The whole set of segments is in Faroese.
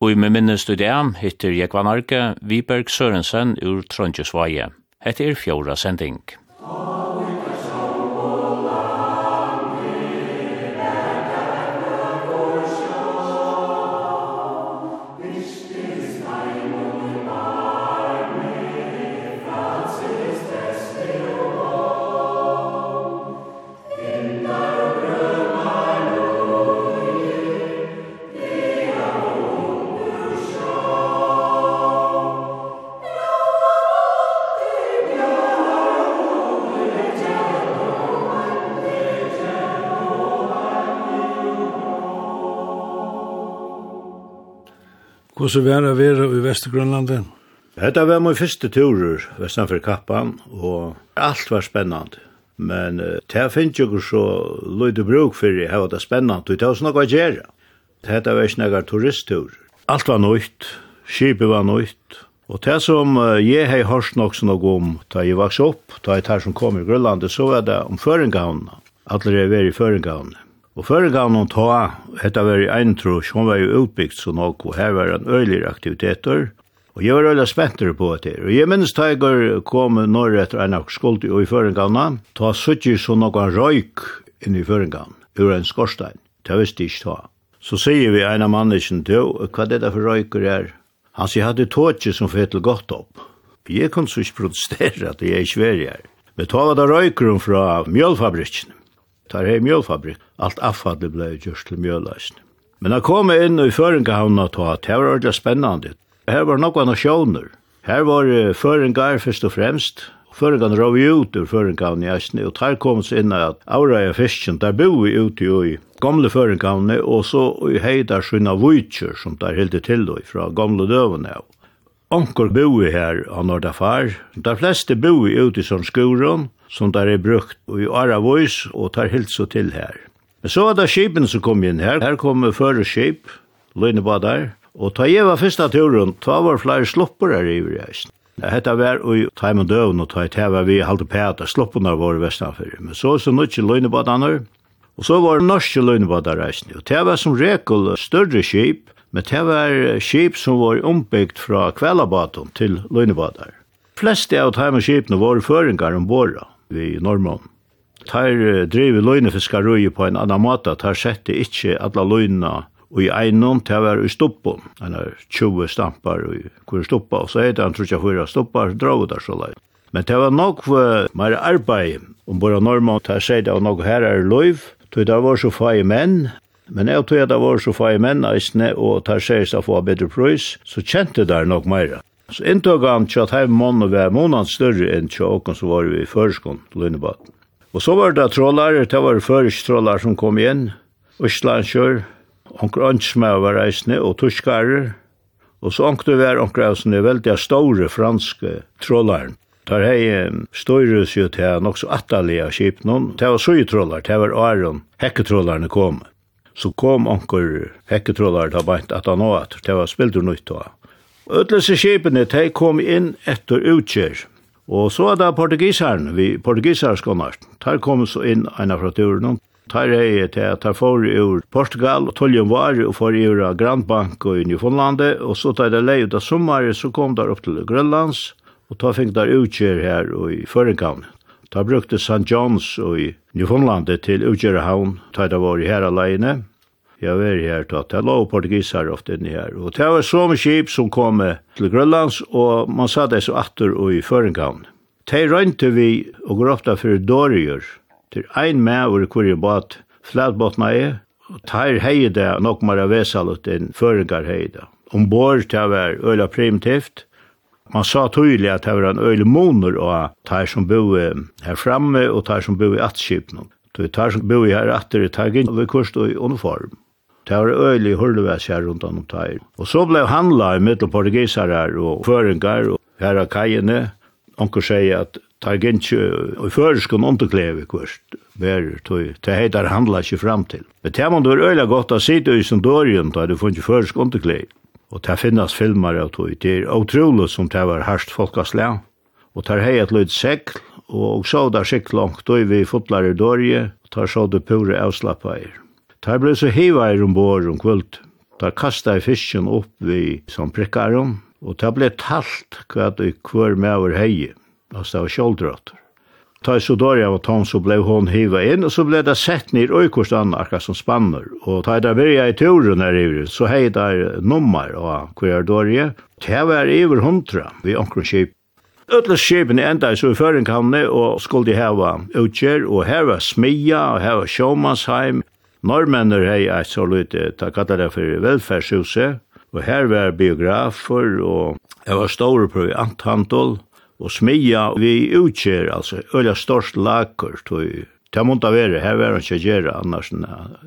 Og i med minnes du det, hittir Jekva Norge, Viberg Sørensen ur Trondjesvaje. Hette er fjóra sending. Hvordan var det å være i Vestergrønlandet? Dette var min første turer vestanfor Kappan, og alt var spennende. Men det finnes jo ikke så løyde bruk for det var det spennende, og det var noe å gjøre. Dette var ikke noen turisttur. Alt var nøyt, skipet var nøyt, og det som jeg har hørt nok sånn noe om, da jeg vokste opp, da jeg tar som kom i Grønlandet, så var det om Føringhavnene. Alle er vært i Og før gav noen ta, hetta var i eintro, som var jo utbyggt så nok, og her var en øyligere aktiviteter, og jeg var øyla spenter på det. Og jeg minns jeg kom når etter en av skuld i føringavna, ta suttje så noen røyk inn i før føringavn, ur en skorstein. Det visste ikke ta. Så sier vi en av mannesen til, hva er det for røyker er? Han sier, hadde tåtje som fettel godt opp. Jeg kunne så ikke protestere at jeg er i Sverige her. Men ta var det røyker fra mjølfabrikken tar hei mjølfabrik. Alt affallet blei gjørst til mjølleisene. Men jeg kom inn i føringahavna ta, det var ordentlig spennende. Her var nokka nasjoner. Her var føringar først og fremst. Føringar rov ut ur føringahavna i eisene, og der kom så inn at avreia fisken, der bo vi ute i gamle føringahavna, og så i heidar sunna vujtjer som der hilde til då, fra gamle døvene av. Onker boi her av Nordafar. De fleste boi ute som skoron, som der er brukt i Aravois og tar helt så til her. Men så var det skipen som kom inn her. Her kom føre skip, løgnebadar, og ta jeg var første turen, ta var flere slopper her i reisen. Hetta var i taim og døvn og ta i teva vi halte pæta, sloppunar var vestanfyrir. Men så så nutje løgnebadanar, og så var norske løgnebadar reisen. Og det var som rekel større skip, men det var skip som var ombyggt fra kvellabatum til løgnebadar. Fleste av taim og skipene var føringar ombora, vi norrmån. Tar drev løgnefiskar på en annan måte, tar sette ikkje alla løyna og i einon til å være i stoppen, han har 20 stampar og hvor stoppa, og så er det han tror ikke hvor stoppar, så drar der så lei. Men det var nok for mer arbeid, om bare normen til å si det, og nok her er løyv, tog det var så fag menn, men jeg tog det var så fag menn eisne, og tar seg seg få bedre prøys, så kjente det nok mer. Så inntog han til at heim månen var månen større enn til åkken som var vi i førskånd til Og så var det trålar, det var Føresk trålar som kom igjen, Østlandskjør, onker ønsmer var reisende, og tuskarer, og så onker det var onker reisende veldig store franske trålar. Tar hei støyres jo til nok så atterlige kjip noen, det var søyetrålar, det var Aron, hekketrålarne kom. Så kom onker hekketrålar til beint at han åter, det var spildur nytt av. Ötlese skipene, de kom inn etter utkjør. Og så er det portugiseren, vi portugiserskonar. Der kom så inn en fra turen. Der er det at der får ur Portugal, og toljen var, og får ur Grandbank og i Newfoundlandet. Og så tar det leie ut av sommeren, så kom der opp til Grønlands, og ta fikk der utkjør her og i Føringhavn. Der brukte St. John's og i Newfoundlandet til utkjørehavn, da det var i her alene jeg var her tatt. Det lå portugiser ofte inne her. Og det var så mye skip som kom til Grønlands, og man sa det så atter og i Føringhavn. De rønte vi og går ofte for dårligere Til ein med hvor hvor jeg bat flatbåtene er, og tar hei det nok mer av vesalut enn Førengar hei det. Ombord til var øyla primitivt, man sa tydelig at det var en øyla moner og tar som bo her framme og tar som bo i atskipnum. Du tar som bo her atter, tar inn ved kurs og i uniform. Det var øyelig hurlevæs her rundt om teir. Og så ble handla i mittel portugisere og føringar og her av kajene. Onker sier at tar gintje og føreskon underkleve kvist. Ver, tog, det heitar handla ikke fram til. Men det må du være øyelig godt å sitte i sin dårjen da du funnet føreskon underkleve. Og det finnes filmer av tog. Det er utrolig som det var harst folkaslæg. Og tar hei et løyt sekl, og så der sikk langt, og vi fotlar i dårje, tar så det pure avslappet her. Ta blei så heva i ombord om kvöld. Ta kasta i fisken opp vi som prikkaren, og ta blei talt hva i kvör over hei, altså det var kjoldrøtter. Ta i Sodoria var tom, så blei hon hiva inn, og så blei det sett nir oikost anarka som spanner. Og ta i da virja i turen her iver, så hei der nummer av kvardorie. Det var iver hundra vi omkring kip. Ötla skipen enda så i føringkanne og skulle heva utgjer og her var smia, og her var Norrmennir hei eit så lite, ta kalla det for velferdshuset, og her var biografer, og det var store provianthandel, og smia vi utgjør, altså, øyla størst laker, tog Det måtte være, her var han ikke gjøre, annars enn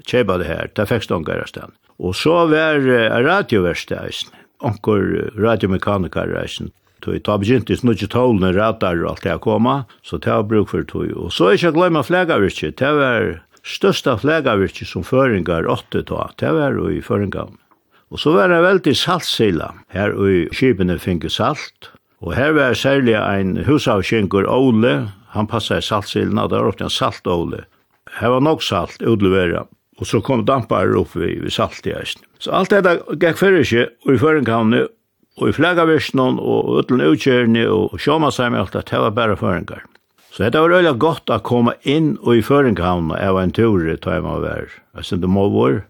kjeba det her, det fikk stånd gære stand. Og så var uh, radioversteisen, onker radiomekanikerreisen, tog ta begynte snudje tålene radar og alt det koma, så det var bruk for tog. Og så ikke glemme flegavirket, det var størsta flegavirket som føringar åtte ta, det var i føringar. Og så var det veldig saltsila. Her i kibene finke salt. Og her var særlig ein husavkjengur Ole. Han passa i saltsilna, der var ofte en salt Ole. Her var nok salt utlevera. Og så kom dampar opp vi, vi salt i eisen. Så alt dette gikk fyrir ikke, og i føringkavne, og i flagavirsen, og utlun utkjørne, og sjåmasheim, alt det var bare føringar. Så det var veldig godt å komme inn og i Føringhavn av en tur i Tøyma Taima Vær. Jeg synes det må vår.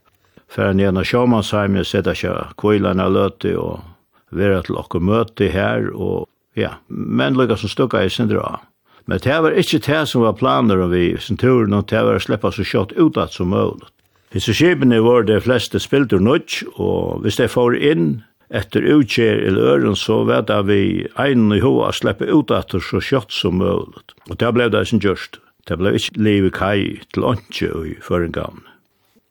For jeg gjennom Sjåmannsheim, jeg sitter ikke kvillene løte og være til å møte her. Og, ja. Men lykke som stykket jeg synes det var. Men det var ikke det som var planer om vi sin tur, og det var å slippe så kjøtt utad som mulig. Hvis skipene var de fleste spilte nødt, og hvis de får inn, etter utkjer i øren så vet jeg vi egnen i hova slipper ut etter så kjøtt som mulig. Og det ble det som gjørst. Det ble ikke livet i kai til åndsje i føringavn.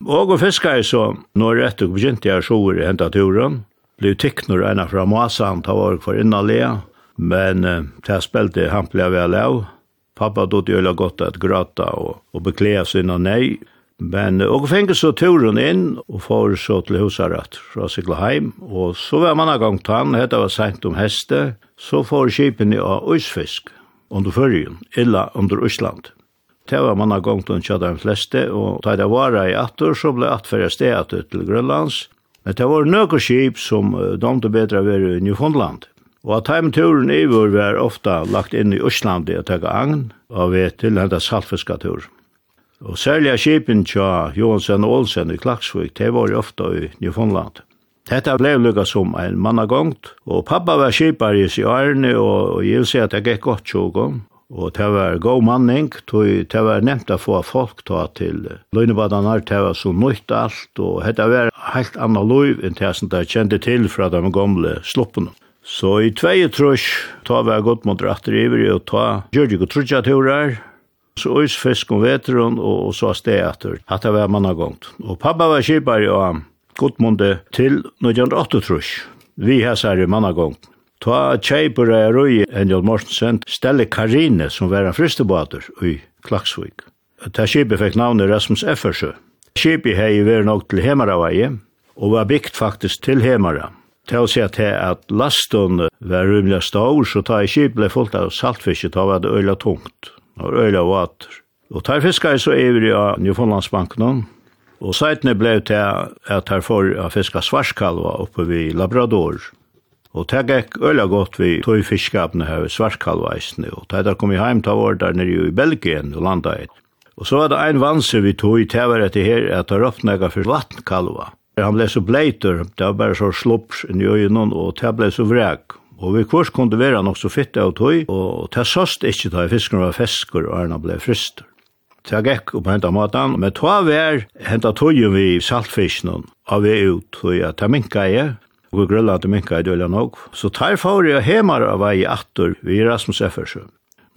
Og og fiskar så, når etter begynte jeg så i hentet turen, ble tikknur ena fra Masan, ta var for innan lea, men eh, det spilte han ble vel av. Pappa dødde jo godt at gråta og, og beklea sina nei, Men og fengi så turen inn og får så til husarat fra Siglaheim. Og så var man gang tann, hetta var sent om heste, så får skipene av Øysfisk under fyrjen, illa under Øsland. Det var man gang tann tjadda de fleste, og da det var i attur, så ble attferja stedet til Grønlands. Men det var nøkker skip som domte bedre ved Newfoundland. Og at heimturen i vår var ofta lagt inn i Øsland i å tega agn, og vi til henta saltfiskatur. Og særlig skipen tja Johansen og Olsen i Klaksvik, det var ofta i Newfoundland. Dette ble lukket som en mannagongt, og pappa var skipar i sin ærne, og jeg vil si at det gikk godt tjogom. Og det var god manning, det var nevnt å få folk ta til løgnebadanar, det var så nøyt alt, og det var helt anna loiv enn det som de kjente til fra de gamle sloppene. Så i tvei trus, ta var godt mot ratteriver, og ta gjør det ikke trusja Så ois fisk om veteren, og så steg etter. Hatt det var manna gongt. Og pappa var kipar jo av godmunde til 1908 trus. Vi hæs her i manna gongt. Ta kjeipur er roi, enn Jol Mortensen stelle Karine som var en fristebater i Klaksvik. Ta kjipet fikk navnet Rasmus Effersø. Skipi hei vært nok til Hemaravai og var byggt faktisk til Hemara. til å si at, at lasten var rymlig stor, så ta i kjip ble fullt av saltfiske, ta var det øyla tungt og øyla vater. Og tar i så evig av Newfoundlandsbanken, og seitene blei til at her får a fiska svarskalva oppe vid Labrador. Og det gikk øyla godt vi tog fiskapene her svarskalva eisne, og det er kommet heim ta vår der nere i Belgien og landa eit. Og så var det ein vanse vi tog i tever etter her at det råpnega for vattenkalva. Han blei så bleitur, det var bare så slopps i øynene, og det blei så vrek. Og vi kvart kunne være nok så fitte av tøy, og det sast ikkje tøy fiskar fisken var feskur og erna blei frister. Ta gekk opp henta matan, men ta vær henta tøyen vi saltfisken av vi ut, og ja, ta minka jeg, og vi grilla til minka i døyla nok. Så tar i og hemar av vei attur vi Rasmus Effersø.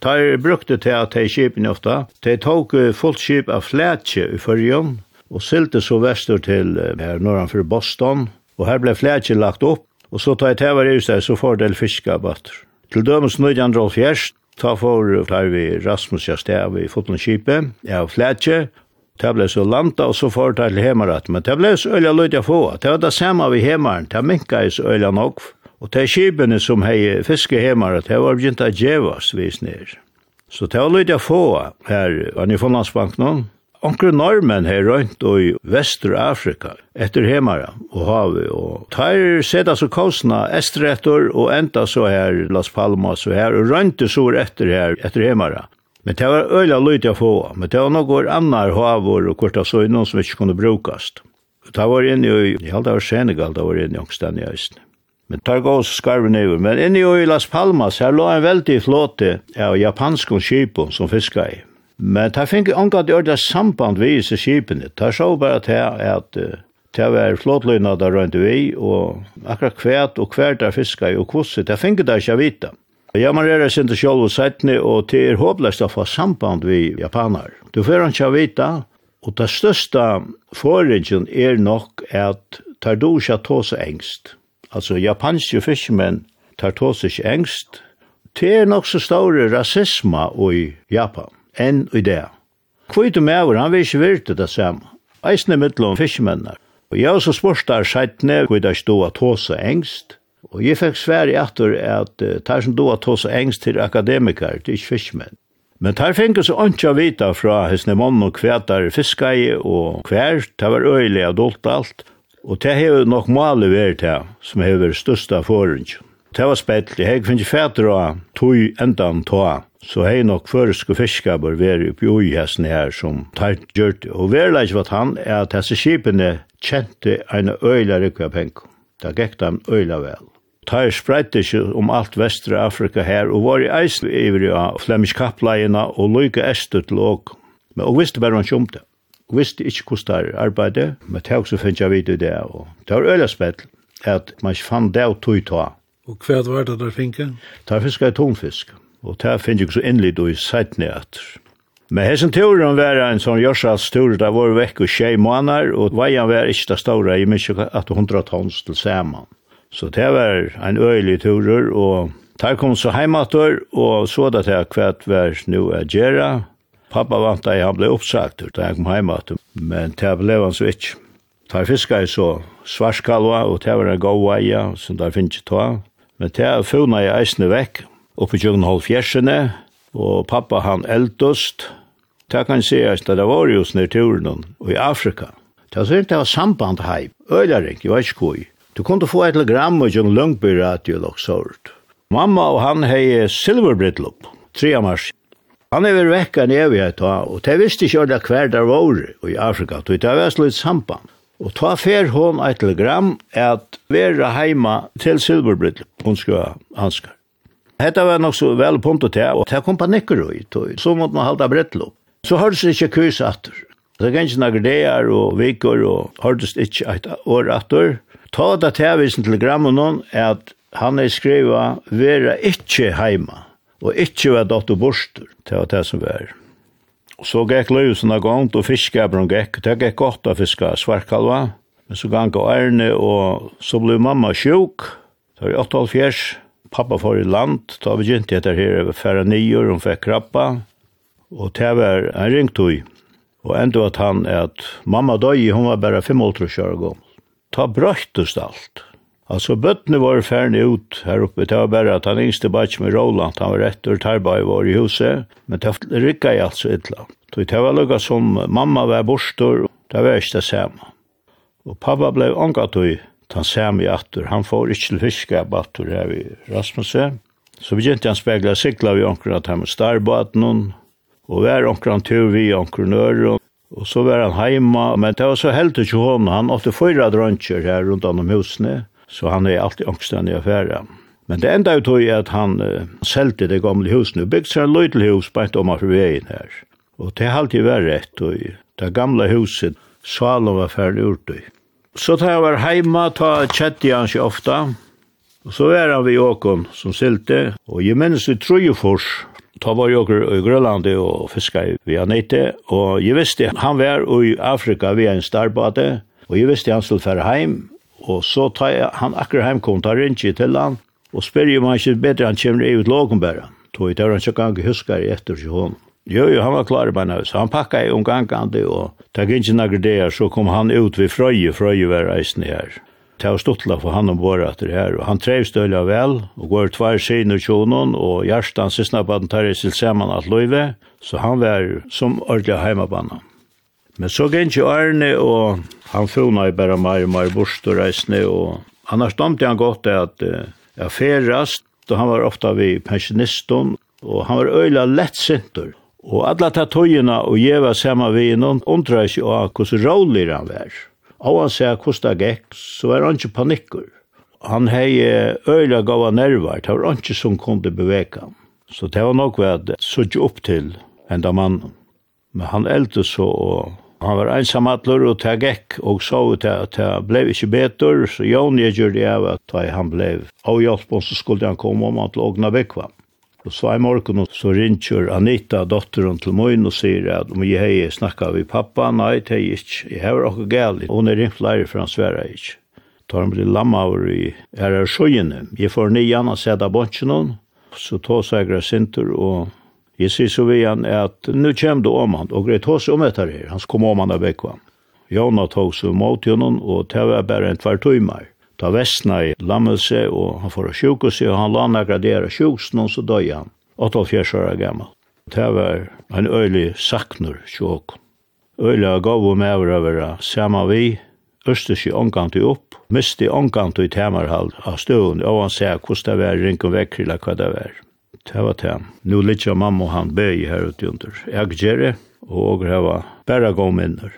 Tar brukte til at de kipen ofta, de tok fullt kip av flætje i fyrjon, og sylte så vestur til her norranfyr Boston, og her blei flætje lagt opp, Og så tar jeg til hver i så får del fiskerabatter. Til dømes 1980, ta for klar vi Rasmus Jastev i Fotlandskipet, jeg har flætje, Det ble så landa, og så får det til hemaratt, men det ble så øyla løyd jeg få. Det var det samme vi hemaren, det minka i så øyla nok. Og det skibene som hei fiske hemaratt, det var begynt å djevast vis ned. Så det var løyd jeg få her, var ni i Fondlandsbank nå, Onkur normen her rundt i Vesterafrika, etter Hemara og Havi, og tar seta så kostna estretter og enda så her Las Palmas og her, og rønte så etter her, etter Hemara. Men det var øyla løyt jeg få, men det var noen annar havor og korta noen som ikke kunne brukast. Det var inne i, jeg halda var Senegal, det var inne i Ångstein i Øysten. Men tar gå oss skarven never. Men inne i Las Palmas, her lå en veldig flåte av japanske skipon som fiska i. Men ta fink onka at ordla samband vi i skipene. Ta sjå bara til at det var flåtløyna der rundt vi, og akkurat kvært og kvært der fiska og kvosset, ta fink det ikke vita. Ja, man er sin til sjål og sættni, og det er håpløst å få samband vi japanar. Du får han ikke vita, og det største forringen er nok at tar du ikke tåse engst. Altså, japanske fiskmenn tar tåse ikke engst. Det er nok så store rasisma i Japan enn i det. Kvitt og mever, han vil ikke virte det samme. Eisen er mittlom fiskemennene. Og jeg også spørste her seitene hvor det stod at tåse engst. Og jeg fikk svære i atter at uh, tar som då at tåse engst til akademikere, til ikke fiskmenn. Men tar fikk så ikke å vite fra hesne mann og kvetar fiskei og kvær. Det var øyelig dolt alt. Og det har nok malet vært det som har vært største forhånd. Det var spett. Jeg finner ikke fætter av tog endan tog så hei nok føreske fiskaber veri oppi uihessen her som tar gjørt. Og verleis vat han er at hesse skipene kjente ein øyla rikva penko. Da gikk dem øyla vel. Tar spreidde ikke om alt vestre Afrika her, og var i eisen iver av flemisk kappleina og lykke ester til åk. Men og visste bare han ikke. Og visste ikke hvordan det arbeide, men det også finnes jeg vidt i det. Og det var øyla spett at man ikke fann det og tog ta. Og hva var det der finke? Det var fisk av tonfisk og det finnes ikke så innlig og i seitene etter. Men hessen turen var en sånn Jorsas tur, der var vekk og tjei måneder, og veien var ikke det store, jeg minns ikke at hundra tons til sammen. Så det var en øyelig tur, og der kom så heimater, og så da til hvert var nu er gjerra. Pappa vant at han ble oppsagt da jeg kom heimater, men det ble han så ikke. Der fiskar jeg så svarskalva, og det var en god veie, som der finnes ikke ta. Men det er funnet jeg eisne vekk, oppe i Tjøgnhold fjersene, og pappa han eldøst. Det kan sies at det var jo snir turen og i Afrika. Det var sikkert det var samband heim, øylaring, jeg vet ikke hvor. Du kunne få et telegram og tjøkken Løngby radio og sånt. Mamma og han hei silverbritlopp, 3. mars. Han er vekka en evighet og det visste ikke ordentlig hver der var i Afrika, og det var slitt samband. Og ta fer hon eit telegram at vera heima til Silverbryll, hun skal hanskar. Hetta var nok så vel punkt til, og det kom panikker i, så måtte man halda brettlopp. Så hørtes ikke køs atter. Det kan ikke nager dager og viker, og hørtes ikke et år atter. Ta det til avisen til er at han er skriva, vera ikke heima, og ikke var datter borster, det var det som var. Så gikk løysen av gongt, og fiskabron gikk, det gikk godt å fiska svarkalva, men så gikk og ærne, og så ble mamma sjuk, så var jeg 8,5 pappa for i land, da vi gynt etter her færre nyer, hun fikk krabba, og det var en ringtøy. Og enda var han at mamma døy, hun var bare fem år gammel. Ta brøttest alt. Altså, bøttene var færne ut her oppe. Det var bare at han yngste bare med Roland, han var rett og tarba i vår i huset, men det rykka i alt så illa. Det var lukka som mamma var borstor, det var ikke det samme. Og pappa ble angat og han sami attur, han får ikke til fiskap attur her i Rasmussen. Så vi gjente han spegla sikla vi onkren at han med starbaten hon, og vær onkren tur vi onkren øre, og så var han heima, men det var så helt ikke hon, han åtte fyra drøntjer her rundt om husene, så han er alltid ångstande i affæra. Men det enda ut er at han uh, selte det gamle husene, og bygde seg en løytelhus på et om av veien her. Og det er alltid vært rett, og det gamle huset, Salom var ferdig urtøy. Så tar jeg var hemma, ta kjett i hans ofta. Og så var han vid åkon som silte. Og jeg minns i Trojefors, ta var jeg åker i Grønland og fiska i Vianite. Og jeg visste han var i Afrika via en starbade. Og jeg visste han skulle fære heim. Og så tar jeg, han akkur heimkom, tar rinji til han. Og spyr jo man ikke bedre han kommer i ut lågen bare. Tog i tøren så kan jeg huska i etter til honom. Jo, jo, han var klar i beina, så Han pakka i omgangande, og takk ikke nagre det så kom han ut vid frøye, frøye var eisen her. Det var stuttla for han om våre etter her, og han trevs dølja vel, og går tvær sin og tjonen, og hjertan sysna på den tar i til saman at løyve, så han var som ordelig heimabanna. Men så gikk ikke Arne, og han fona i bare mer og mer bort og reisne, og han domte han godt at jeg ferast, og han var ofta vi pensjonisten, og han var øyla lett sintur. Og alla ta tøyina og jeva sama vi noen undra ikkje av hvordan rålig han var. Og han sier hvordan det gikk, så var han ikke panikkur. Han hei øyla gava nervar, det var han ikke som kunde beveka han. Så det var nok ved så ikke opp til enda mannen. Men han eldte så, og han var ensam atler, og det gikk, og så ut at det ble ikke betur, så Jon jeg gjør det av at han ble avhjelp, og så skulle han komme om at lågna ågna. Og så i morgen så ringer Anita, dotteren til min, og sier at om jeg har snakket med pappa, nei, det er ikke. Jeg har også galt. Hun er ringt flere, for han sverer ikke. Tar han blir lamma over i her er sjøyene. Jeg får nian og sette båndsen hon. Så tar seg sinter, og jeg sier så vi han at nu kommer du om han, og greit hos om etter her. Han kom om han av Bekvam. Jona tog så mot henne, og det var bare en tvær tøymer ta vestna i lammelse, og han får sjukos, og han lana gradera der sjuksen, og så døy han, 84 år gammal. Det var en øylig saknur sjåk. Øylig av gav og mever av vera sama vi, Østers i omgant i opp, mist i omgant i temarhald av støvun, og han sier hvordan det var, rinken vekk, eller hva det var. Det var det. Nå litt av mamma og han bøy her ute under. Jeg gjør det, og jeg var bare gått minner.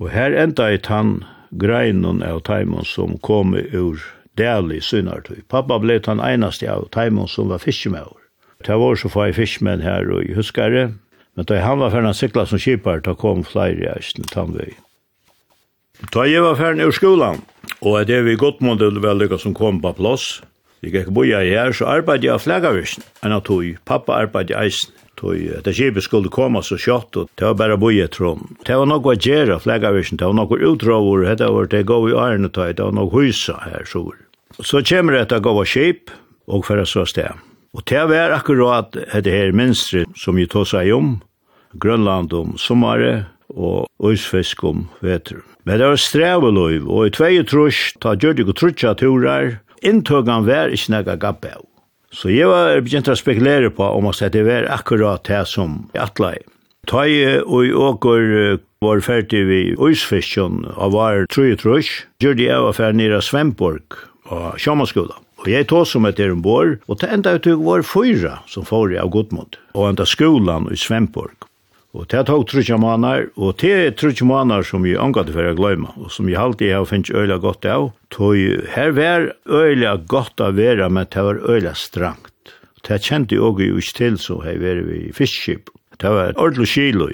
Og her enda i tann greinen av Taimon som kom ur Dæli synartøy. Pappa ble den eneste av Taimon som var fiskemøver. Det var så få fiskmenn her og i huskare, men da han var ferdig sikla som kipar, da kom flere i Østen Tamvøy. Da jeg var ferdig ur skolan, og det vi godt måtte vel lykka som kom på plass, jeg gikk boja her, så arbeidde jeg av flagavisen, enn at tog, pappa arbeidde i eisen. Tøy, det skipet skulle komme så kjøtt, og det var bare boje trom. Det var noe å gjøre, flaggavirsen, det var noe utrover, det var det gå i ærene tøy, det var noe hysa her, så. Så kommer det å gå av skip, og færre så sted. Og det var akkurat det her minstret som vi tog seg om, Grønland om sommare, og øysfisk om vetur. Men det var streveløyv, og i tvei trus, ta gjørdig og trutja turar, inntøgan var ikke nega gabbe av. Så jeg var begynt å spekulere på om at det var akkurat det som jeg atlai. Ta i og i åker var ferdig vi Øysfisken og var tru i trus, gjør de av affær nere Svemborg og Sjåmanskola. Og jeg tog som et erenbår, og det enda utøk var fyra som får av Godmund, og enda skolan i Svemborg. Og det tok trutja måneder, og det er trutja måneder som jeg angat for å gløyma, og som jeg alltid har finnet øyla godt av. Tog her var øyla godt av vera, men det var øyla strangt. Det kjente jeg også ikke til, så her var vi i fiskskip. Det var ordentlig kilo.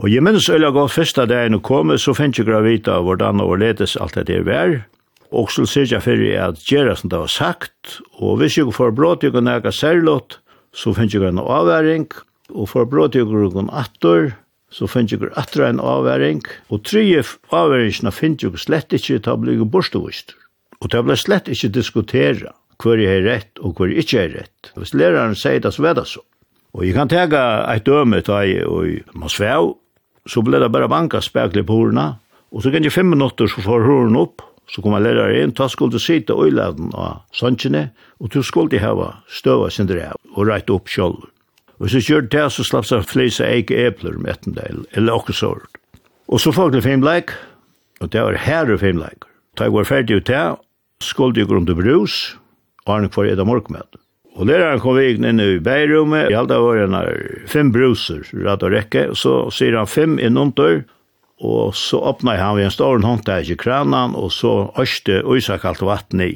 Og jeg minns øyla godt første dagen å komme, så finnes jeg gravita av hvordan og ledes alt det der var. Og så sier jeg for at gjerra som det var sagt, og hvis jeg får brått, jeg kan nega særlått, så finnes jeg en avværing, og og for bråd til grunnen atter, så finner jeg atter en avværing, og tre avværingene finner jeg slett ikke til å bli bortståst. Og det ble slett ikke diskutera hver jeg har rett og hver jeg ikke har rett. Hvis læreren sier det, så vet det så. Og jeg kan tega et døme til jeg og Mosvev, så ble det bare banka spekler på hordene, og så kan jeg fem minutter så får hordene opp, så kommer læreren inn, ta skulle du sitte øyladen av sannsjene, og du skulle hava støva sin drev og reit opp kjolder. Og så gjør det så slapp seg flisa eike epler med etten ettendel, eller okkur sort. Og så folk til filmleik, og det var herre filmleik. Da jeg var ferdig ut det, skulle jeg grunn til brus, og han kvar edda morgmed. Og læreren kom vi inn i beirummet, i alt av årene fem bruser, rett og rekke, og så sier han fem innundør, og så åpna han ved en stor hånd håndtag i kranen, og så øste øysakalt vatten i.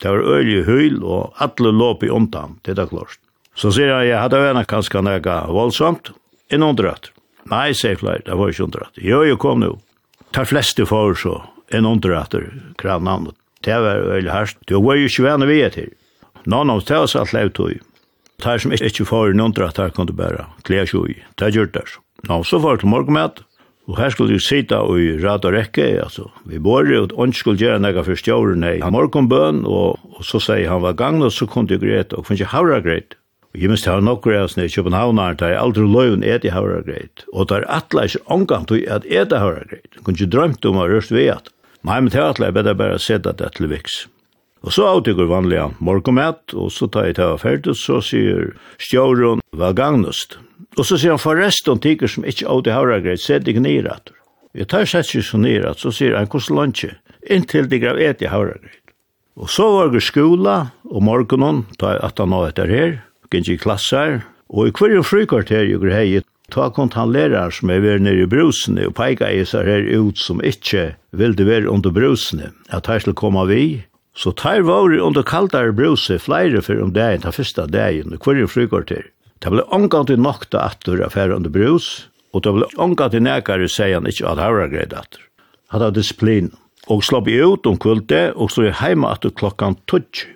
Det var øyelig høyl, og alle låp i undan, det er klart. Så sier jeg, jeg hadde vært kanskje nega voldsomt, en underrøtt. Nei, sier flere, det var ikke underrøtt. Jo, jo, kom nå. Ta fleste for så, en underrøtt, krav navnet. Det var veldig herst. Du var jo ikke venn vi etter. Nån av det var levd tog. Ta som ikke får en underrøtter kan du bare klær seg i. Det gjør det. Nå, så får til morgenmett. Og her skulle du sitte i rad og rekke, altså. Vi båre, og han skulle gjøre noe for stjåren i morgenbøn, og, og så sier han var gang, og så kom du greit, og finnes ikke havra greit. Og jeg minst har nokkur av i København der er aldri løyven et i havra greit. Og der er atle ikke omgang til at et i havra greit. Jeg kunne ikke drømt om å røst ved at. Nei, men til atle er bedre bare sette det til viks. Og så avtykker vanlige morgomat, og så tar jeg til å ferdig, så sier stjåren var gagnest. Og så sier han forresten tykker som ikke av til havra greit, sett ikke nyrat. Jeg tar sett ikke så nyrat, så sier han hvordan lunsje, inntil de grav et i havra greit. Og så var det skola, og morgenen, tar jeg at han nå etter her, gikk i klasser, og i hver frikvarter jeg gikk hei, ta kont han lærer som er vært nere i brusene, og peika i seg her ut som ikke ville være under brusene, at her skulle komme vi, Så tar var under kaldare bruse flere for om dagen, ta første dagen, hver frikvarter. Det ble omgant i nokta atter affære under brus, og det ble omgant i nekare sier han ikke at havra greit atter. Hadde disiplin, og slapp i ut om kvölde, og så er heima atter klokkan 12.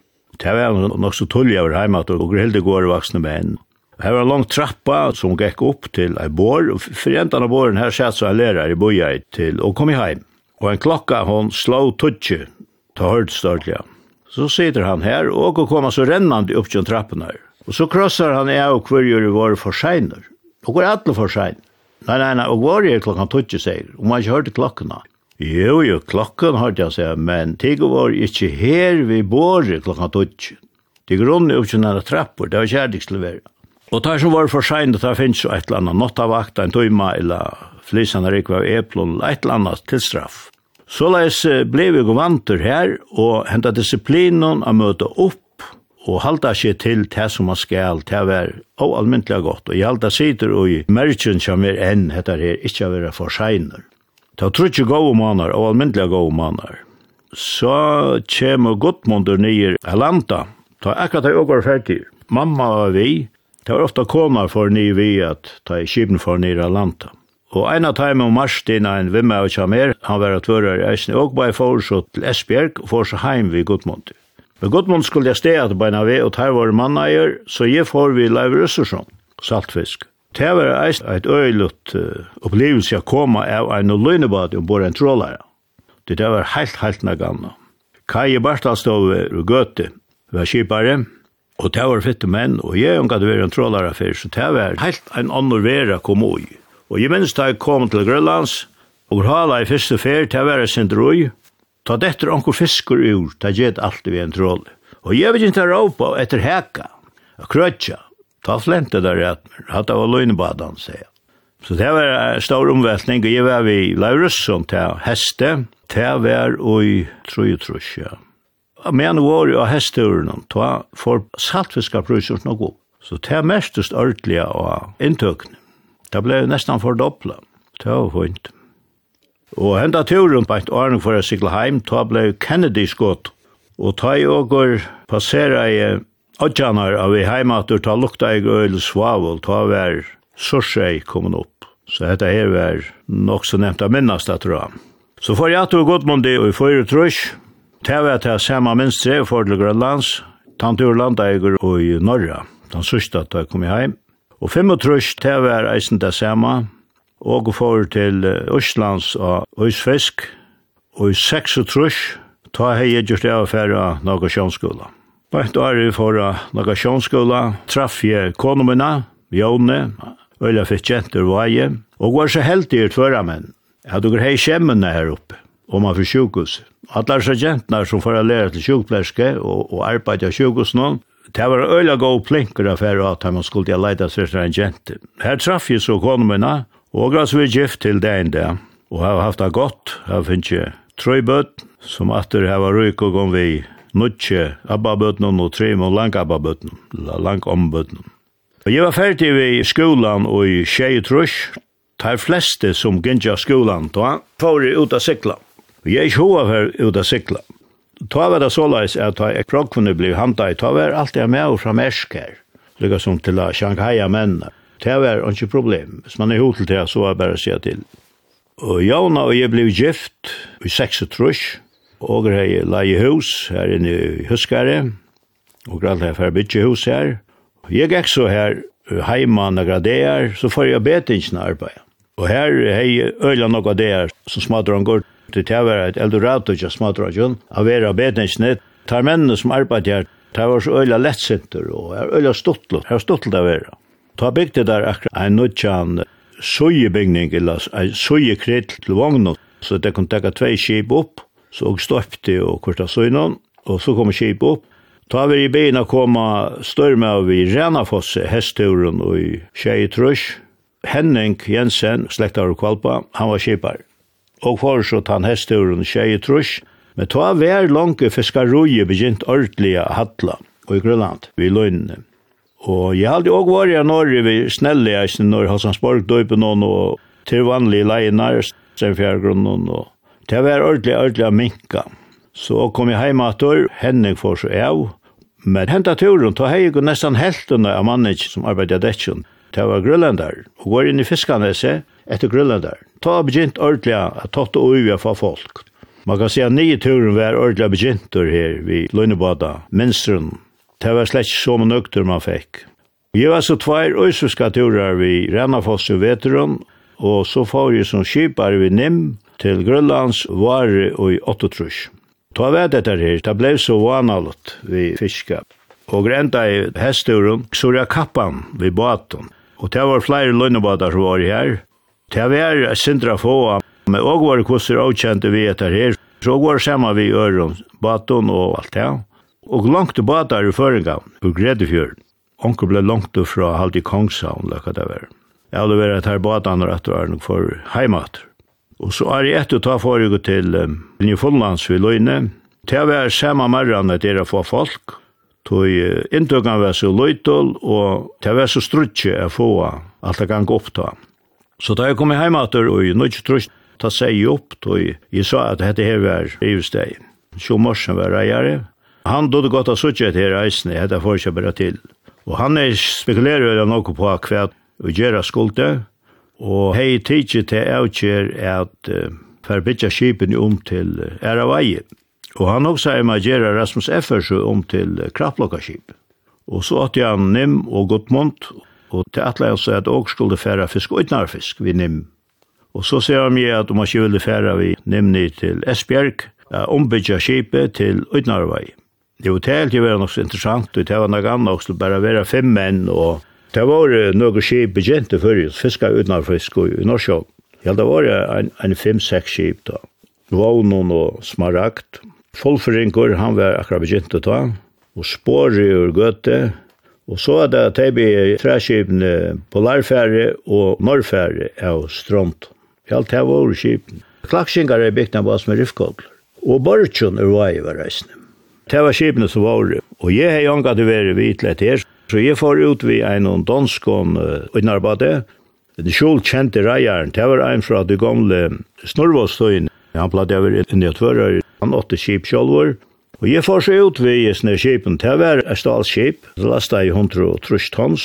Det var nok så tullig over heima, og grilde går vaksne menn. Her var en lang trappa som gikk opp til ei bår, og for endan av båren her satt så en lærer i boja til, å kom i heim. Og en klokka hon slå tutsi, ta hørt størtlig. Så sitter han her, og kommer så rennande upp til trappen her. Og så krossar han jeg og kvirjer i våre forsegner. Og går alle forsegner. Nei, nei, nei, og hvor er klokkan tutsi, sier, og man har ikke hørt klokkena. Jo, jo, klokken har jeg seg, men tigger var ikke her vi bor klokka tøtjen. Det grunn er ikke nære trappor, det var kjærligslevere. Og tar som var for sent, det finnes jo et eller annet nottavakt, en tøyma, eller flisene rikva av eplon, et eller annet til straff. Så leis ble vi govanter her, og henta disiplinen å møte opp, og halda seg til det som man skal, det var oalmyndelig godt. Og jeg halda sider og i merken som er enn, heter her, ikke å være for seiner. Det var trutje gode manar og almindelig gode manar. Så kjem Gottmundur nyer Alanta. Ta akkurat det åker ferdig. Mamma og vi, det var ofta kona for ny vi at ta i kipen for nyer Alanta. Og en av time om Marstin, en vimme av Kjamer, han var at vører i Eisen, og bare for så til Esbjerg, og for så heim vi Gottmundur. Men Gottmundur skulle jeg steg at beina vi, og tar våre manneier, så jeg får vi Leiv Røstersson, saltfisk. Det var eist eit øylut uh, opplevelse å komme av en løgnebad om bor en trålare. Det var heilt, heilt naganna. Kai Barstadstov og Gøte var kipare, og det var fitte menn, og jeg unga det var en trålare fyr, så det var heilt en annan vera kom ui. Og jeg minns da jeg kom til Grønlands, og hala i fyrste fyr, det var sin drøy, ta detter onkur fiskur ur, det gjedd alltid vi en trål. Og jeg vet ikke råpa etter heka, og krøtja, Ta flente der där hatt av løgnebadan, sier jeg. Så det var en stor omvältning og jeg var vid Laurusson till häste. Det var i Trojutrusja. Men var jag hästurnen. Ta för saltfiska priser nok opp. Så det er mestest ordentlig av intökning. Det ble nesten fördoppla. Det var fint. Og henda turen på et åren for å sykle heim, ta ble Kennedy skått. Og ta i åker passera i Odjanar av i heimater ta lukta eig øyl svavel, ta vær sorsei kommun opp. Så dette her var nok så nevnt av minnast at ra. Så får jeg til godmundi og i fyrir trus, ta vær til samme minstre for til Grønlands, tantur landa og i Norra, den sørste at jeg kom i heim. Og fem og trus, ta vær eisen det samme, og for til Østlands og Øysfisk, og i seks og trus, ta hei gjort det av færa Nagasjonsskola. Og et år i forra nagasjonsskola traff jeg konomina, Jone, øyla fikk jenter vaje, og var så heldig i tvøra menn. Jeg hadde hei kjemmene her oppe, og man fikk sjukhuset. Alle disse jentene som får lære til sjukplerske og, og arbeid av sjukhuset noen, det var øyla god plinker affære at man skulle jeg leida seg til en jente. Her traff jeg så konomina, og gras vi gift til det enn det, og har haft det godt, har finnst jeg trøybøtt, som atter her var røyk og gong vi nutje abbabøtnen og tre med lang abbabøtnen, lang ombøtnen. Og jeg var ferdig ved skolan og i tjei trusk, tar fleste som gynja skolan, da får jeg ut av sikla. Og jeg er ikke hova for ut av sikla. Ta var det såleis at jeg krokkene bli handa i, ta var alt jeg med og fra mersk her, lykka som til a Shankhaia mennene. Det var ikke problem. Hvis man er hotel til så var jeg bare å si til. Og Jona og jeg ble gift i 6 trusk, Og la leie hus her inne i Huskare, og grann her for bytje hus her. Jeg gikk så her heima några dagar, så får jeg betingsna arbeid. Og her hei øyla några dagar, så smadrar han går til tæver et eldorato, ikke smadrar han, av vera betingsna. Tar mennene som arbeid her, tar var så øyla lettsinter, og er øyla stuttlut, her stuttlut av vera. Ta bygde der akkurat en nutjan sojebygning, eller en sojekritt til vognen, så det kunne tekka tvei skip opp, så og støpte og kortet søgnen, og så kom skip opp. Ta vi i beina koma størme av i Renafosse, hestturen og i Tjei Trøsj. Henning Jensen, slektar og kvalpa, han var skipar. Og foreslått han hestturen Tjei Trøsj, men ta vær lange fiskarroje begynt ordelig hatla og i Grønland, vi løgnene. Og jeg hadde også vært i Norge vi snelle i når Hassansborg døypen og til vanlige leinar, sen fjærgrunnen og Det var ordentlig, ordentlig minka. Så kom jeg hjemme etter, Henning får så av, men henta turen, da har jeg nesten heltene av mannen som arbeidde i Detsjen. Det var grønlender, og går inn i fiskanese etter grønlender. Da har begynt ordentlig at tatt og uvi for folk. Man kan si at nye turen var ordentlig begynt her ved Lønnebada, Minstrun. Det var slett ikke så mye nøkter man fikk. Vi var så tvær øysuska turer ved Rennafoss og Veteron, og så får vi som skipar ved Nim, til Grønlands vare og i 8 Ta ved dette her, det ble så vanalt vi fiska. Og grenda i hesturen, Xoria Kappan vi baton. Og det var flere lønnebadar som var her. Det var sindra få, men og var kosser avkjente vi etter her. Så var saman vi øren, baton og alt det. Og langt badar i føringa, og gredefjörd. Onker ble langt fra halvt i Kongshavn, lakka det var. Jeg hadde vært her badan og at det var nok for heimater. Og så er jeg etter å ta forrige til um, Nyfondlands ved Løyne. Til å være samme morgen at dere får folk. Tog uh, inntøkene var så løytol, og til å være så strutje å få alt det gang opp ta. Så da jeg kom hjem etter, og jeg nødde trus, ta seg opp, tog jeg sa at dette her var rivesteg. Så morsen var reiere. Han døde godt av suttje til reisene, dette får jeg ikke bare til. Og han er spekulerer jo noe på hva og gjøre skulde, Og hei tidsi til avkjer at uh, forbytja skipen om til Æravai. Og han også er med å Rasmus Effersø om til kraftlokkaskip. Og så åtte han Nim og Gottmont, og til atle jeg så at og skulle færa fisk og utnarfisk vid Nim. Og så ser han meg at om han ikke ville færa vi Nim til Esbjerg, uh, ombytja skipet til utnarvei. Det var helt jo være nok så interessant, det var nok annet også, bare være fem menn og Det var några skip begynte för oss, fiska utan fisk i Norsjø. Ja, det var en, en fem-seks skip da. Vånen og smaragd. Folfringur, han var akkurat begynte da. Og spåret ur gøte. Og så er det tebe træskipene på Larfære og Norrfære av Stront. Ja, det var skipene. Klaksingar er bygd av oss med riffkogler. Og Bortjøn er vei var reisende. Det var skipene som var. Og jeg har jo angat å være vidt her. Så jeg får ut vi en og dansk danskån uh, innarbeidet. Den skjul kjente reieren, det var en fra de gamle Snorvåstøyen. Han platt jeg var inn i tvører, han åtte kjip sjålvor. Og jeg får seg ut vi i snø kjipen, det var et stalskjip, det lastet i hundre og trus tons.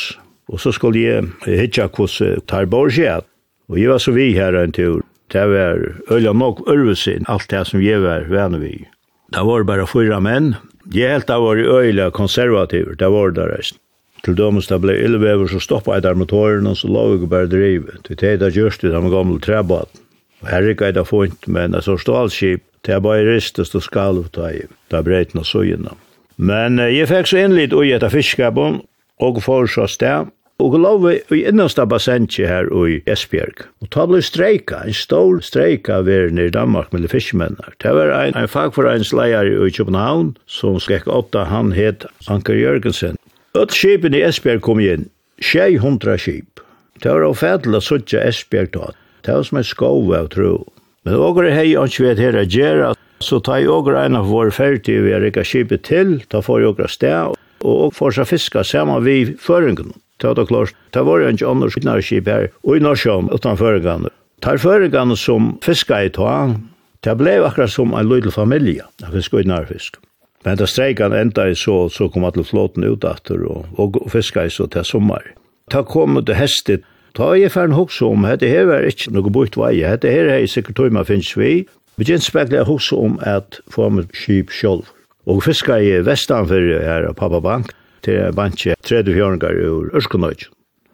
Og så skulle jeg hitja hos Tarborgsjæt. Og jeg var så vi her en tur. Det var øyla nok ørvesin, alt det som jeg var venner vi. Det var bare fyra menn. Jeg helt av var øyla konservativer, det var det resten. Til dømes det ble illevever, så stoppa jeg der motoren, og så la vi ikke bare drive. Til det er gjørst det, de gamle trebaten. Og her ikke jeg funnet, men det står stålskip, det er bare ristes og skalv, det er breiten og søgjene. Men jeg fikk så innlitt ui etter fiskskapen, og for så sted, og lov i innaste bassentje her i Esbjerg. Og ta blei streika, en stor streika var nere i Danmark med fiskmennar. Det var en, en fagforeinsleier i København som skrek åtta, han het Anker Jørgensen. Öll skipen i Esbjerg kom inn, 600 skip. Det var avfædel å suttja Esbjerg tatt. Det var som en skov av tro. Men åker hei og vet her å gjerra, så ta i åker ein av vår ferdig vi har rikka skipet til, ta for åker sted, og får seg fiska sammen vi føringen. Det var da klart, det var jo ikke andre skipnarskip her, og i Norsjøen utan Det Tar føringene som fiska i tog, det ble akkurat som en lydel familie, akkurat skoinnarfisk. Men da streikan enda i så, så kom alle flåten ut etter, og, og fiska i så til sommer. Da kom det hestet, da er jeg ferdig hos om, dette her er ikke noe bort vei, dette her er sikkert tog tøyma finnes vi. Vi gjen spekler hos om at få med skip sjolv. Og fiska i vestanfyrir her av Pappa Bank, til en bantje 34-åringar ur Ørskonøy.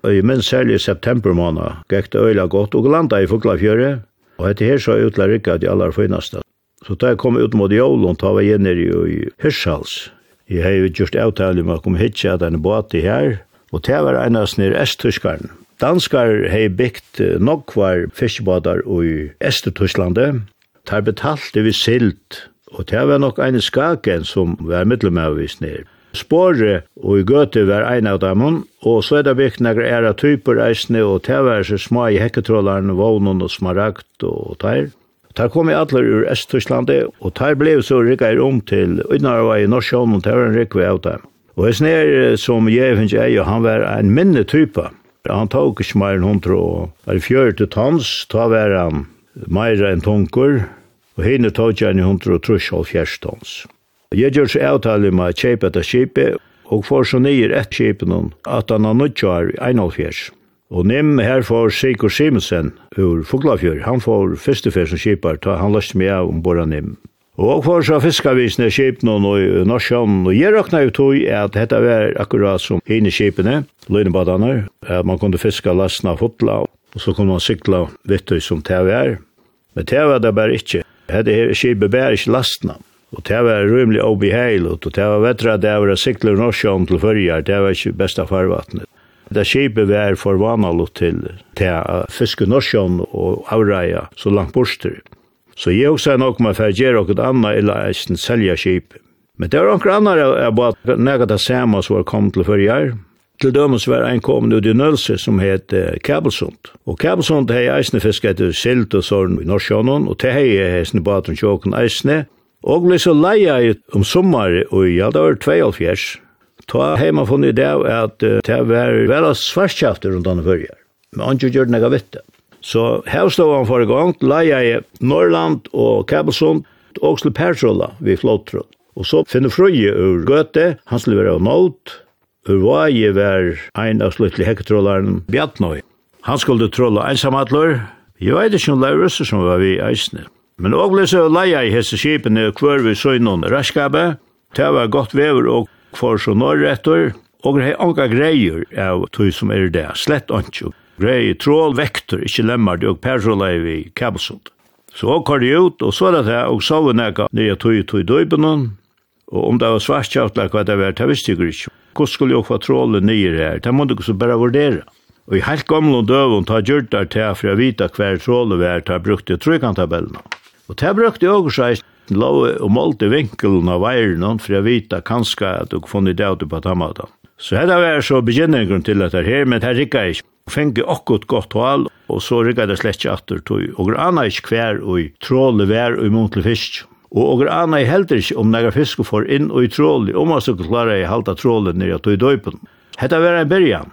Og i minst særlig september måned gikk det øyla godt og landa i Fuglafjøret, og hette her så utla rikka de aller finaste Så da jeg kom ut mot Jolund, da var jeg nere i Hirshals. Jeg har jo gjort avtale med å komme hit til denne båten her, og det var en av snir Østtyskeren. Danskar har bygd nokvar fiskebåter i Estryskland. Det har betalt det vi silt, og det var nok en skaken som var middelmøvis nere. Spore og i gøte var en av dem, og så er det bygd noen ære typer eisne, og det var så små i hekketrolleren, vånen og smaragd og teir. Der kom jeg alle ur Øst-Tysklandet, og der ble så rikka jeg om til Unnarva i Norsjån, og der var en rikve av dem. Og jeg snær som jeg finnes jeg, og han var en minne type. Han tok ikke mer enn hundre, og var fjør til tans, ta var han mer enn tunker, og henne tok jeg en hundre og trus og fjers fjerstans. Jeg gjør så avtale med kjepet av kjepet, og får så nyer ett noen, at han har nødt til å ha Og nem her for Sigur Simonsen ur Fuglafjør. Han får første fyr som kjipar, ta han løst med av ombord nem. Og for så fiskavisene kjipene og norsjøen, og jeg råkna jo tog at dette var akkurat som henne kjipene, løgnebadane, at man kunne fiska lastna fotla, og så kunne man sykla vittu som TV er. Men TV er det bare ikkje. Hette her kjipet bare ikkje lastna. Og det var rymlig obeheilet, og det var vettra det var sikler norsjøen til fyrjar, det var ikkje besta farvatnet. Det skipet var for vanalot til, til fiske norsjon og avreia så langt borster. Så jeg også er nok med for å gjøre noe annet eller eisen selja skip. Men det var noen annet jeg bare nægget det samme som var kommet til førre år. Til dømes var en kommet ut i Nølse som het Kabelsund. Og Kabelsund har eisne fisk etter silt og sånn i Norsjånen, og det hei eisne baten sjåken eisne. Og ble så leia om sommer og ja, det var 22 Ta heima funnet i det at det var vel av svarskjafter rundt han fyrir. Men han gjør det nega vitte. Så her stod han for i gang, leia i Norrland og Kabelsund, og til Persrola vi flottrund. Og så finner frøye ur Gøte, han skulle være av Nåt, ur Vaje var ein av sluttelig hekketrollaren Bjartnøy. Han skulle trolla ensamatler, jeg vet ikke om Laurusser som var vi eisne. Men og ble så leia i hese skipene kvar vi søgnon raskabe, det var godt vever og for så norretter, og det er anka greier av tog som er det, slett anki. Greier, trål, vektor, ikkje lemmer det, og persolei vi kabelsund. Så hon kvar ut, og så er det her, og så var nega nye tog tog i døybenon, og om det var svartkjavtlek, hva det var, det visste jeg ikke. Hvordan skulle jeg få trålen nye her? Det måtte ikke så bare vurdere. Og i helt gamle døven tar gjørt der til for å vite hver trålen var, tar brukte trykantabellene. Og det brukte jeg også, lå og målte vinkelen av veiren for å vita kanskje at du funnet det ut på tammata. Så her var så begynnelsen til at her, men her rikket jeg ikke. Fengi okkot gott hval, og så rikket det slett ikke atter tog. Og anna ikke hver og tråle vær og muntlig fisk. Og og anna i heller ikke om nægra fisk får inn og i tråle, om man så klarer jeg halta tråle nere tog i døypen. Hetta var en byrjan.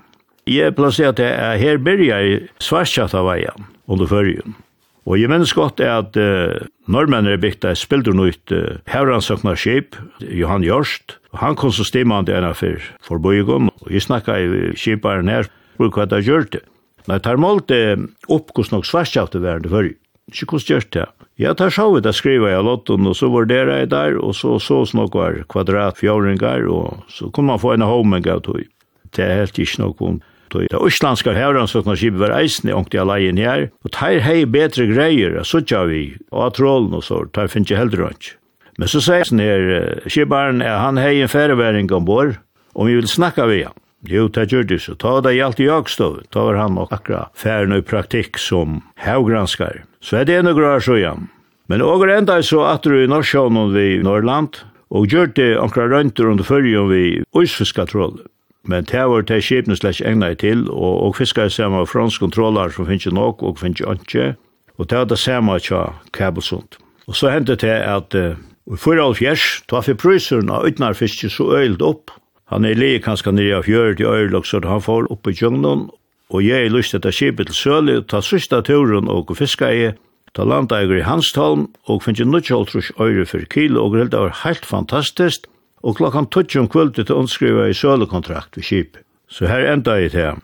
Jeg plasserer at her byrja i svarskjata veien under førjen. Og jeg minnes godt er at uh, nordmenn er bygd et spildernøyt uh, hevransøkna skip, Johan Jørst, og han kom så stimman til ena for, for bøygon, og jeg snakka i skiparen her, hvor hva det gjør det. Nei, tar målt uh, opp hos nok svarskjafte verden før, ikke hos gjør det. Ja, tar sjå ut, jeg skriva i lotten, og så vurderer jeg der, og så så snakk var kvadrat kvadratfjøringar, og så kunne man få en homing av tog. Det er helt ikke noe om Og det Íslandska herran so var skipa ver eisini onkt her. Og tær hei betre greier, så tja vi. Og trollen og så, teir finn ikke heldre ikki. Men så sier han her, skibaren, han hei en færeværing ombord, om vi vil snakka vi han. Jo, det gjør det så. Ta det gjaldt i Jagstov. Ta var han nok akkurat færen i praktikk som haugranskar. Så er det noe grar så igjen. Men åger enda så at du i Norsjån vi vi Norrland, og gjør det akkurat rønter under fyrjon vi Øysfiskatrollet. Men det var det skipene slett egna i til, og, og fiskar samme fransk kontroller som finnes ikke nok og finnes ikke ikke, og det var det samme tja Kabelsund. Og så hendte det at uh, i 44, da fikk prøyseren av utnærfiske så øyld opp. Han er lige kanskje nere av fjøret i øyld, så han får opp i djungnen, og jeg lyst etter skipet til Søli, ta sista turen og fiska i, ta landa i Hanstalm, og finnes ikke nødvendig øyre for kilo, og det var helt fantastisk, og klokkan 12 om kvöldet til undskriva i sølekontrakt ved skip. Så her enda i det.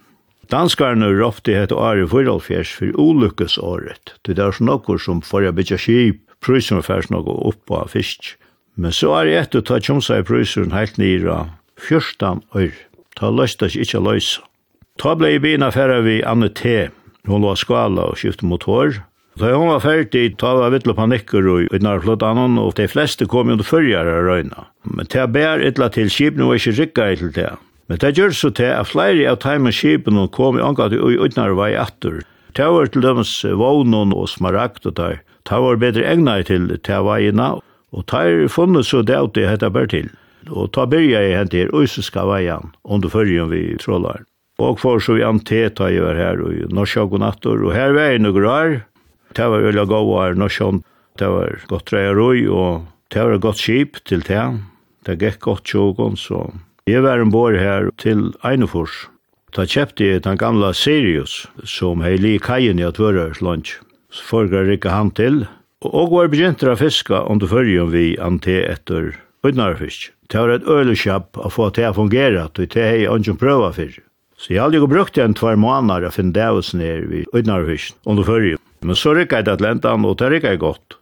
Danskarne ropte hette Ari Fyralfjers for ulykkesåret. Det er sånn nokkur som får jeg bytja skip, prøysen var færs nokkur opp av fisk. Men så er jeg etter ta tjomsa i prøysen heilt nira 14 år. Ta løsta seg ikkje løysa. Ta blei i bina færa vi Anne T. Hun var skala og skifte motor, Da hun var ferdig, ta var vittla panikker og utnar flott annan, og de fleste kom jo til av røyna. Men ta bær ytla til skipene var ikke rikka til det. Men det gjør så til at flere av teimen skipene kom i angat og utnar vei atter. Ta var til dømes vognon og smaragd og der. Ta var bedre egna til ta veina, og ta er funnet så det at det hette bær til. Og ta byrja i hent her øysiska veian, under fyrjen vi trålar. Og for så vi anteta i var her, og norsk og og her vei noen rar, Det var veldig god var norsjon. Det var godt dreier og det var godt skip til det. Det gikk godt tjogon, så jeg var en bor her til Einefors. Da kjøpte jeg den gamla Sirius, som hei li kajen i at vører lunch. Så forgra rikka han til, og var begynt å fiska om det fyrrjum vi ante etter utenarfisk. Det var et øleskjapp å få til å fungere, og det hei ungen prøva fyrr. Så jeg hadde jo brukt en tvær måneder å finne davisen her vid utenarfisk om det fyrrjum. Men så rykket jeg til lentan, og det rykket jeg godt.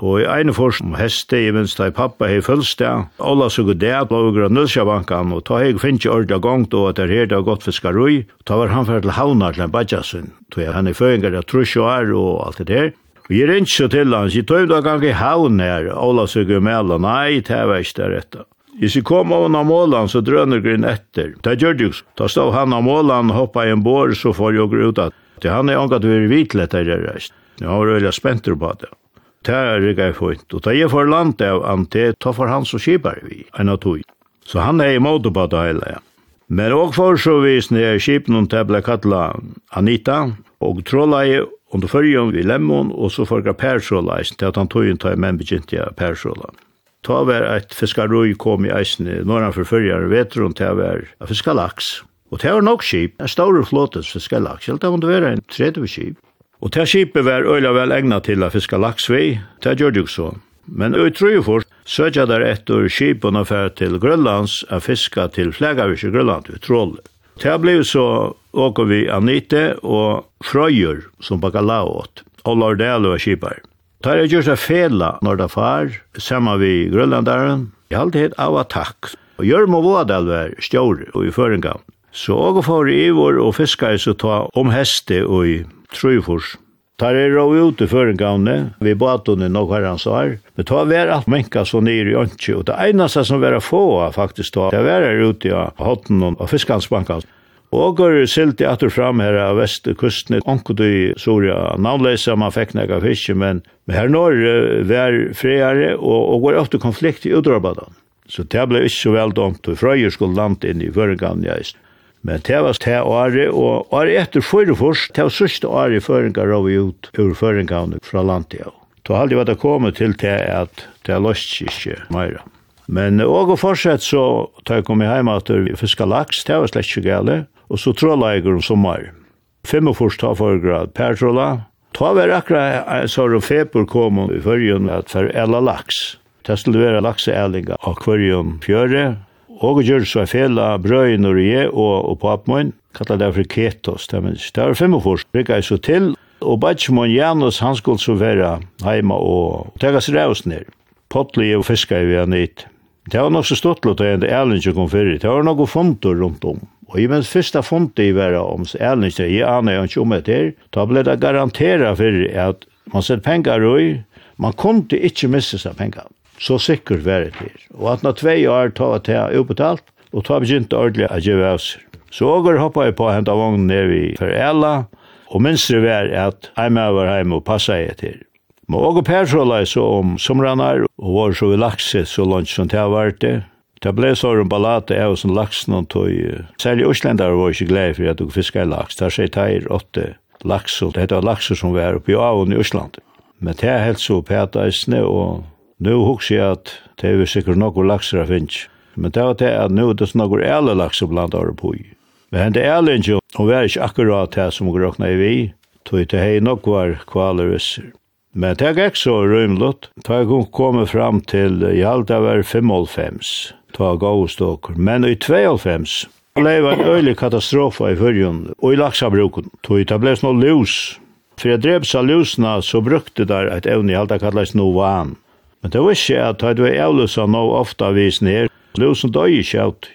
Og i ene forsen heste, i minst da pappa hei følst det, alle så god det, blå og nødsjabankan, og ta hei finnes ikke ordentlig gongt, og at det her det har gått fiskarui, ta var han fyrir til havna til en badjasun, tog jeg han er føringar, jeg trus jo er, og alt det der. Og jeg rinns jo til han, jeg tog da gang i havn her, alle så god mela, nei, det var ikke det rette. Jeg sier kom av han av målan, så drønner grunn etter. Det gjør det jo. Da stod han av målan, hoppa i en bår, så får jeg ut at Det han er angat vi er i det reist. Jeg var veldig spent på det. Det er rikka jeg fint. Og da jeg får land av Ante, ta for han så kjipar vi, en av tog. Så han er imot på det hele. Men og for så vis når kipen hun tabla kattla Anita, og trollai under førjen vi lemmon, og så forga jeg eisen, til at han tog inn til menn begynte jeg persåla. Ta var et fiskarroi kom i eisen, når han forfyrjar vetrun til at var fiskalaks. Og det var nok skip, en større flåtes fiskelaksel, det måtte være en 30 skip. Og det skipet var øyla vel egnet til å fiske laks vi, det gjør det jo så. Men øy Trøyfort søkja der etter skipene for til Grønlands a fiska til Flegavis i Grønland ved Troll. Det ble så åker vi Anite og Frøyer som bakalaot, og Lardel og skipar. Det er gjørs av fela når det far, sammen vi Grønlandaren, i alltid av attack. Og Jørmo Vådal var stjåre og i føringa. Så og for ivor og fiskar så ta om heste og i trøyfors. Tar er rau ut i førengavne, vi batunne nok herrans år, men ta vær alt menka så nir i ønske, og det einaste som vera få faktisk ta, det vera er ute i hotten og fiskansbankan. Og går silt i atur fram her av vestkustene, onkud i Soria, navnleisa man fekk nega fiske, men her når vera friare og, og går ofte konflikt i udrabadan. Så det ble ikke så vel og frøyer skulle land inn i førengavne, ja, Men det var det året, og året etter Førefors, det var sørste året i føringar rov ut ur føringene fra landet. Da hadde jeg vært kommet til det at det er løst ikke mer. Men og å fortsette så, da jeg kom hjem at vi fiska laks, det var slett ikke gale, og så tråla jeg om sommer. Fem og først tar for grad per tråla. Ta var akkurat så er feber kom i førjen at for ella laks. Det skulle være lakseælinga av hverjum fjøre, og gjør så jeg fela brøyen og jeg og, og papmoen, kallet det for ketos, det minns. Det var fem og fors, brygget jeg så til, og badgemon Janus, han skulle så være heima og tega seg raus ned. Potli og fiska i vi han hit. Det var nok så stått lot og en ærlinge kom fyrir, det var nok fondur rundt om. Og i minst fyrsta fondet i vera om ærlinge, jeg aner jo ikke om etter, da ble det garantera fyrir at man sett pengar ui, Man kunde inte missa seg pengar. Så sikkert var det her. Og at når tvei år tar at jeg utbetalt, og tar begynt ordentlig at jeg var oss. Så åker hoppa jeg på å hente vognen ned i Ferella, og minst det var at jeg med var hjemme og passa jeg til. Men åker Persåla så om somranar, og var så vi lakse så langt som det har vært det. Det ble så en ballate av som laksen og tog. Særlig Øslandar var ikke glad for at du fiskar laks. Der sier teir åtte laks, og det heter laks som var oppe i avon i Østlande. Men det er helt så pæta eisne, og nå husker jeg at det er sikkert noen lakser jeg finnes. Men det er det at nå er det noen æle lakser blant året på. Men hende æle ikke, og vi er ikke akkurat det som vi råkna i vi, tog det hei nok var kvaler visser. Men det er ikke så rymlott, da jeg kunne komme fram til i alt det var 5,5, ta gav stokker, men i 2,5, Det var en øylig katastrofa i fyrjun og i laksabruken. Tog det ble sånn ljus For jeg drev seg lusene, så brukte der et evne i alt det kallet noan. Men det var ikke at det var avlusa nå ofte vis ned. Lusen døg ikke alt.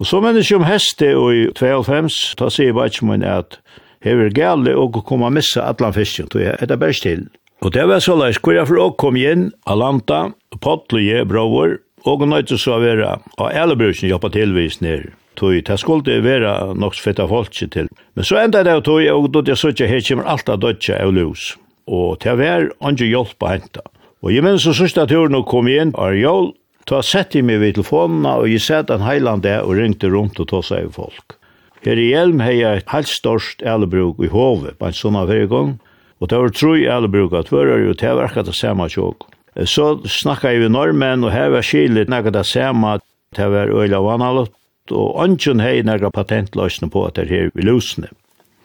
Og så mennes mennesker om heste og i 92, da sier bare ikke min at hever gale og komme og missa atlan fisken, tog jeg etter bare still. Og det var så leis, hvor jeg for å komme inn, Alanta, Potlige, Brover, og nøyde så å være, og alle brusen hjelpa tilvis ned. Tui, det skulle det vera nok fitta folk til. Men så enda det tui, og då det søtja her kommer alt av dødja av lus. Og det var andre hjelp på henta. Og jeg minns så sørste turen og kom igjen, og jeg ta sett i meg ved telefonen og jeg sett en heiland der og ringte rundt og tog seg folk. Her i Hjelm har jeg helt størst ælebruk i hovet, på en sånn av hver gang, og det var tru ælebruk at tvører, jo til å akkurat det samme tjåk. Så snakka jeg ved normen, og her var skilet nekka det samme, det var øyla vanalot, og ønsken hei nægra patentløsene på at det er her vi løsene.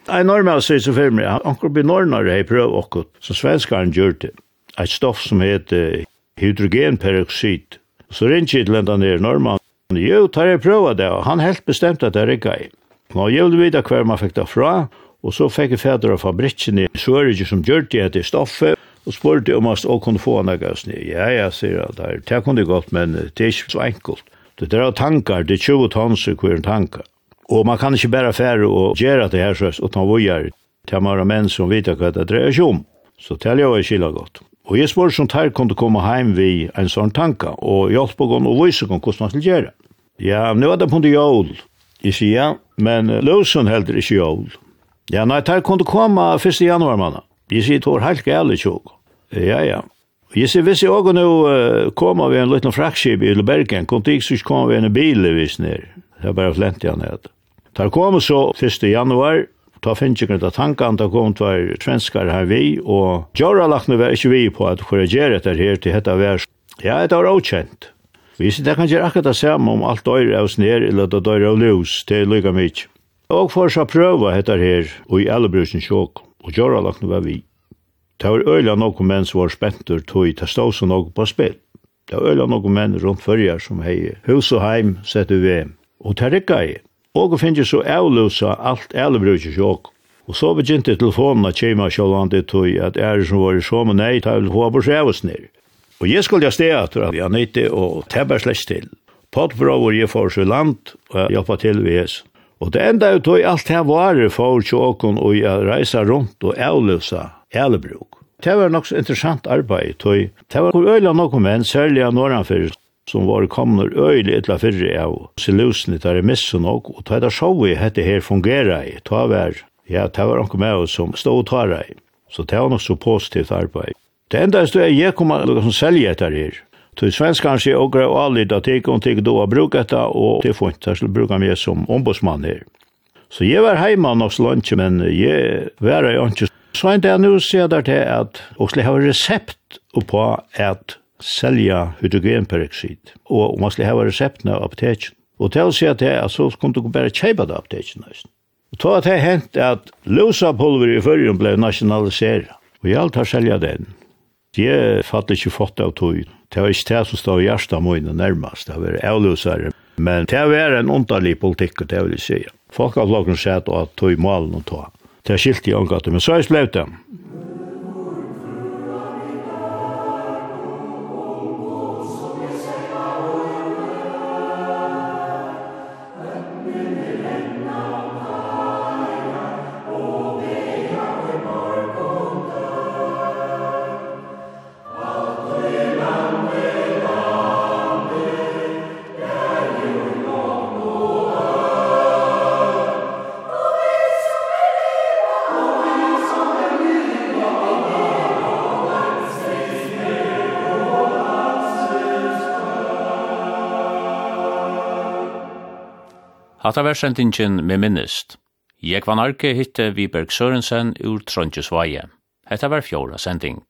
Ein normal sier så fyrir meg, anker blir nornare hei prøv okkur, så svenskaren gjør det. Eit stoff som heter hydrogenperoxid. Så rinnkje til enda nere normal, jo, tar jeg prøva det, og han helt bestemt at det rikka i. Nå, jeg vil vite hver man fikk det fra, og så fikk jeg fædre av fabrikken i Sverige som gjør det etter stoffet, og spurte om jeg kunne få han av gassene. Ja, ja, sier han, det er, det kunne godt, men det er ikke så enkelt. Det er tankar, det er 20 tons i hver tankar. Og man kan ikke bare fære og gjøre det her søs, utan vujar til man menn som vet hva det dreier seg om. Så til jeg skilja godt. Og jeg spør som tar kunne komme hjem ved en sånn tanka, og hjelp på og vise gong hvordan man skal gjøre. Ja, nå er det på en jól. Jeg sier ja, men løsen heldur ikke jól. Ja, nei, tar kunne komme 1. januar manna. Jeg sier, det var helt gale tjog. Ja, ja. Jeg sier, hvis jeg også nå uh, kommer vi en liten frakskip i Bergen, kom til ikke så kom kommer en bil i Visner. Det er bare flent igjen her. Da kom så 1. januar, ta finnes ikke av tanken, da kom til svenskar her vi, og Gjøra lagt var ikke vi på at korrigere etter her til dette vers. Ja, det var avkjent. Vi sier det kan gjøre akkurat det samme om alt døyre av sned, eller det døyre av løs, det er lykke mye. Og for så prøve dette her, og i alle brusen sjåk, og Gjøra lagt var vi. Det var øyla noen menn som var spentur tog det stod så noen på spill. Det var øyla noen menn rundt fyrjar som hei hus og heim sett i VM. Og det rikka i. Og finnje så avløsa alt elvbrukje sjåk. Og så begynte telefonen at kjema sjålande tog at ære som var i så og nei, ta vil få på sjævus nir. Og jeg skulle ja stea etter at jeg nøyte og tebba slett til. Pottbra var jeg for så land og hjelpa til vi hes. Og det enda ut tog alt her var for sjåkon og jeg reisa rundt og avløsa elebruk. Det var nok så interessant arbeid, tog. Det var hvor øyla noen menn, særlig av Norranfyrir, som var kommet øyla etla fyrre av Silusni, der er missen nok, og det er så vi hette her fungera i, ta var, ja, det var noen med oss som stod og tar i. Så det var nok så positivt arbeid. Det enda er at jeg kom av noen som selger etter her. Så svensk kanskje og grev alid at jeg kom til å bruke dette, og det får ikke, til å bruke meg som ombudsmann her. Så jeg var hjemme nok så lunsje, men jeg var jo ikke Så en dag nå sier jeg til at Oslo har resept på at selja hydrogenperoxid. Og man skal ha reseptene av apoteken. Og til å si at det er så kunne du bare kjøpe det apoteken nesten. Og til at det hent at løsa pulver i førjen ble nasjonaliseret. Og jeg alt har selja den. Jeg fatt ikke fått av tog. Det var ikke det som stod i hjertet mine nærmest. Det var avløsere. Men det var en underlig politikk, det vil jeg si. Folk har flokken sett at tog malen og tog. Det er skilt i omgattet, men så er det Hatta versendingen med minnist. Jeg var narki hitte Viberg Sørensen ur Trondjesvaje. Hetta var fjóra sending.